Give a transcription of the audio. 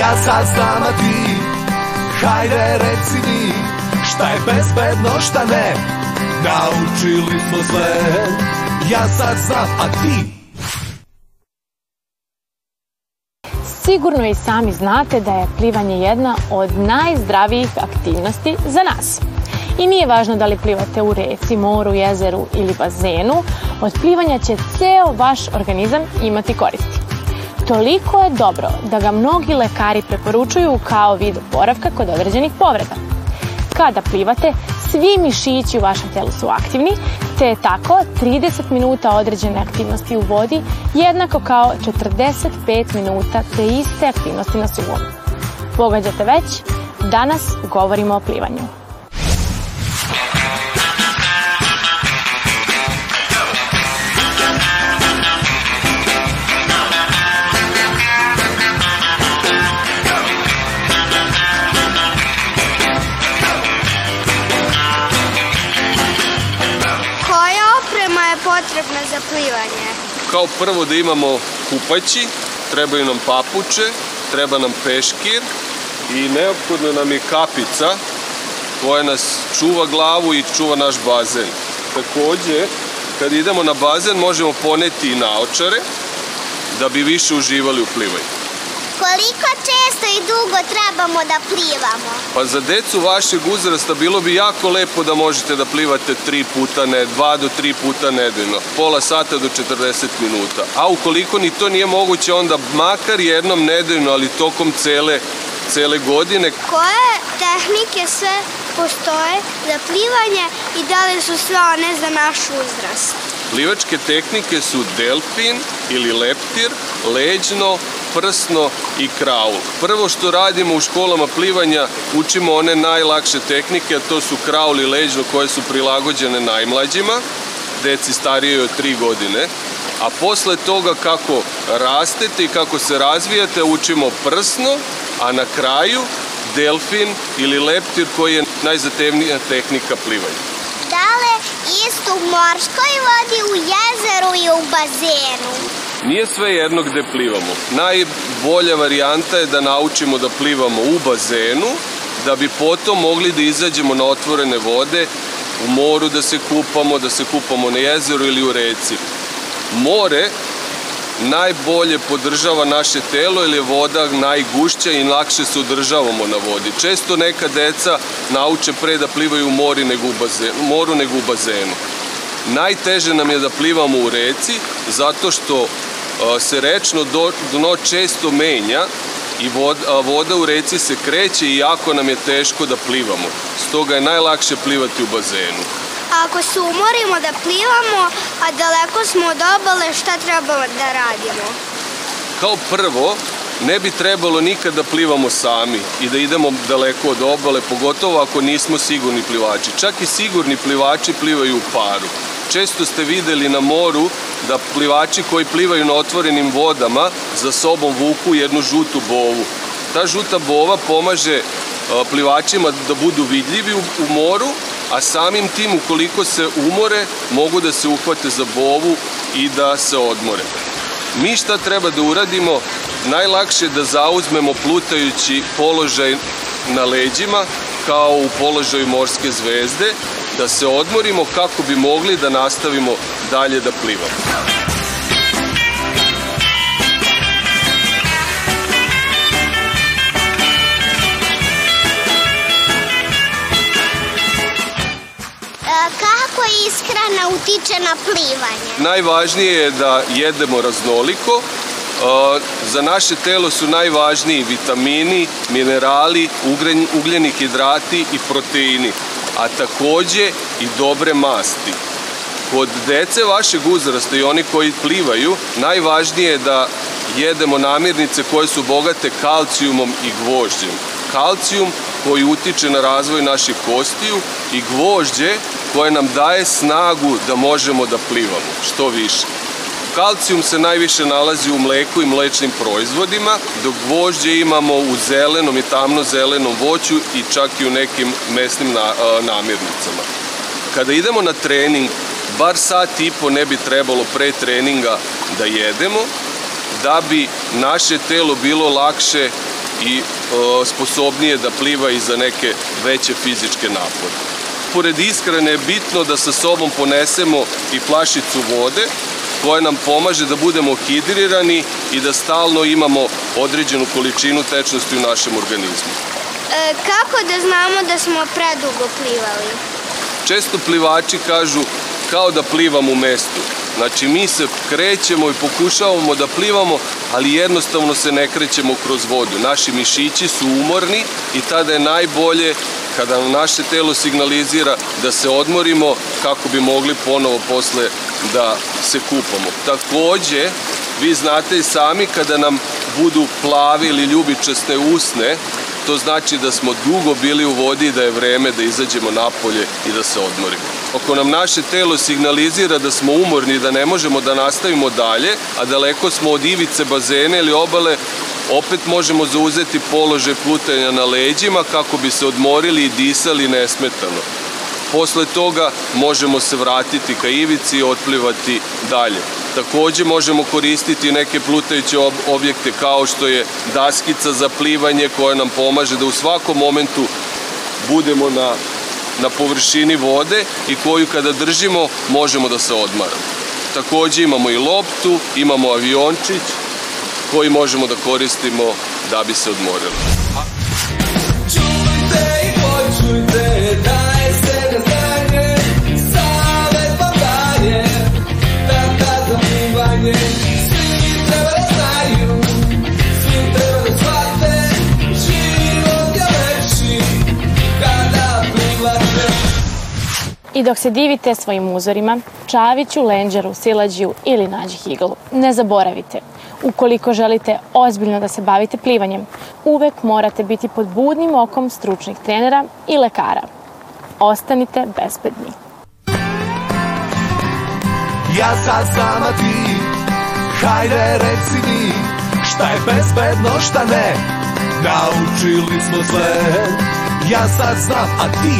Ja sad znam, a ti Hajde reci mi Šta je bezbedno, šta ne Naučili smo sve Ja sad znam, a ti Sigurno i sami znate da je plivanje jedna od najzdravijih aktivnosti za nas. I nije važno da li plivate u reci, moru, jezeru ili bazenu, od plivanja će ceo vaš organizam imati koristi toliko je dobro da ga mnogi lekari preporučuju kao vid oporavka kod određenih povreda. Kada plivate, svi mišići u vašem telu su aktivni, te je tako 30 minuta određene aktivnosti u vodi jednako kao 45 minuta te iste aktivnosti na suvom. Pogađate već, danas govorimo o plivanju. potrebna za plivanje? Kao prvo da imamo kupaći, trebaju nam papuče, treba nam peškir i neophodno nam je kapica koja nas čuva glavu i čuva naš bazen. Takođe, kad idemo na bazen možemo poneti i naočare da bi više uživali u plivanju. Koliko često i dugo trebamo da plivamo? Pa za decu vašeg uzrasta bilo bi jako lepo da možete da plivate tri puta, ne, dva do tri puta nedeljno. Pola sata do 40 minuta. A ukoliko ni to nije moguće, onda makar jednom nedeljno, ali tokom cele cele godine. Koje tehnike sve postoje za plivanje i da li su sve one za naš uzrast? Plivačke tehnike su delfin ili leptir, leđno, prsno i kraul. Prvo što radimo u školama plivanja, učimo one najlakše tehnike, a to su kraul i leđno koje su prilagođene najmlađima, deci starijoj od 3 godine. A posle toga kako rastete i kako se razvijate, učimo prsno, a na kraju delfin ili leptir koji je najzatevnija tehnika plivanja dale istu u morskoj vodi, u jezeru i u bazenu. Nije sve jedno gde plivamo. Najbolja varijanta je da naučimo da plivamo u bazenu, da bi potom mogli da izađemo na otvorene vode, u moru da se kupamo, da se kupamo na jezeru ili u reci. More najbolje podržava naše telo jer je voda najgušća i lakše se održavamo na vodi. Često neka deca nauče pre da plivaju u mori nego u bazenu, moru nego u bazenu. Najteže nam je da plivamo u reci zato što se rečno dno često menja i voda, voda u reci se kreće i jako nam je teško da plivamo. Stoga je najlakše plivati u bazenu. A ako se umorimo da plivamo, a daleko smo od obale, šta trebamo da radimo? Kao prvo, ne bi trebalo nikad da plivamo sami i da idemo daleko od obale, pogotovo ako nismo sigurni plivači. Čak i sigurni plivači plivaju u paru. Često ste videli na moru da plivači koji plivaju na otvorenim vodama za sobom vuku jednu žutu bovu. Ta žuta bova pomaže e, plivačima da budu vidljivi u moru, a samim tim ukoliko se umore mogu da se uhvate za bovu i da se odmore. Mi šta treba da uradimo? Najlakše je da zauzmemo plutajući položaj na leđima kao u položaju morske zvezde da se odmorimo kako bi mogli da nastavimo dalje da plivamo. E, ishrana utiče na plivanje? Najvažnije je da jedemo raznoliko. E, za naše telo su najvažniji vitamini, minerali, ugljeni hidrati i proteini a takođe i dobre masti. Kod dece vašeg uzrasta i oni koji plivaju, najvažnije je da jedemo namirnice koje su bogate kalcijumom i gvožđem. Kalcijum koji utiče na razvoj naših kostiju i gvožđe koje nam daje snagu da možemo da plivamo što više. Kalcijum se najviše nalazi u mleku i mlečnim proizvodima, dok gvožđe imamo u zelenom i tamno zelenom voću i čak i u nekim mesnim e, namirnicama. Kada idemo na trening, bar sat i po ne bi trebalo pre treninga da jedemo, da bi naše telo bilo lakše i e, sposobnije da pliva i za neke veće fizičke napore. Pored iskrane je bitno da sa sobom ponesemo i plašicu vode, koje nam pomaže da budemo hidrirani i da stalno imamo određenu količinu tečnosti u našem organizmu. E, kako da znamo da smo predugo plivali? Često plivači kažu kao da plivam u mestu. Znači mi se krećemo i pokušavamo da plivamo, ali jednostavno se ne krećemo kroz vodu. Naši mišići su umorni i tada je najbolje kada naše telo signalizira da se odmorimo kako bi mogli ponovo posle da se kupamo. Takođe, vi znate i sami kada nam budu plavi ili ljubičaste usne, to znači da smo dugo bili u vodi i da je vreme da izađemo napolje i da se odmorimo ako nam naše telo signalizira da smo umorni, da ne možemo da nastavimo dalje, a daleko smo od ivice bazene ili obale, opet možemo zauzeti položaj plutanja na leđima kako bi se odmorili i disali nesmetano. Posle toga možemo se vratiti ka ivici i otplivati dalje. Takođe možemo koristiti neke plutajuće objekte kao što je daskica za plivanje koja nam pomaže da u svakom momentu budemo na na površini vode i koju kada držimo možemo da se odmaramo. Takođe imamo i loptu, imamo aviončić koji možemo da koristimo da bi se odmorili. I dok se divite svojim uzorima, Čaviću, Lenđeru, Silađiju ili Nađi Higlu, ne zaboravite. Ukoliko želite ozbiljno da se bavite plivanjem, uvek morate biti pod budnim okom stručnih trenera i lekara. Ostanite bezbedni. Ja sad znam, a ti, hajde reci mi, šta je bezbedno, šta ne, naučili smo sve. Ja sad znam, a ti,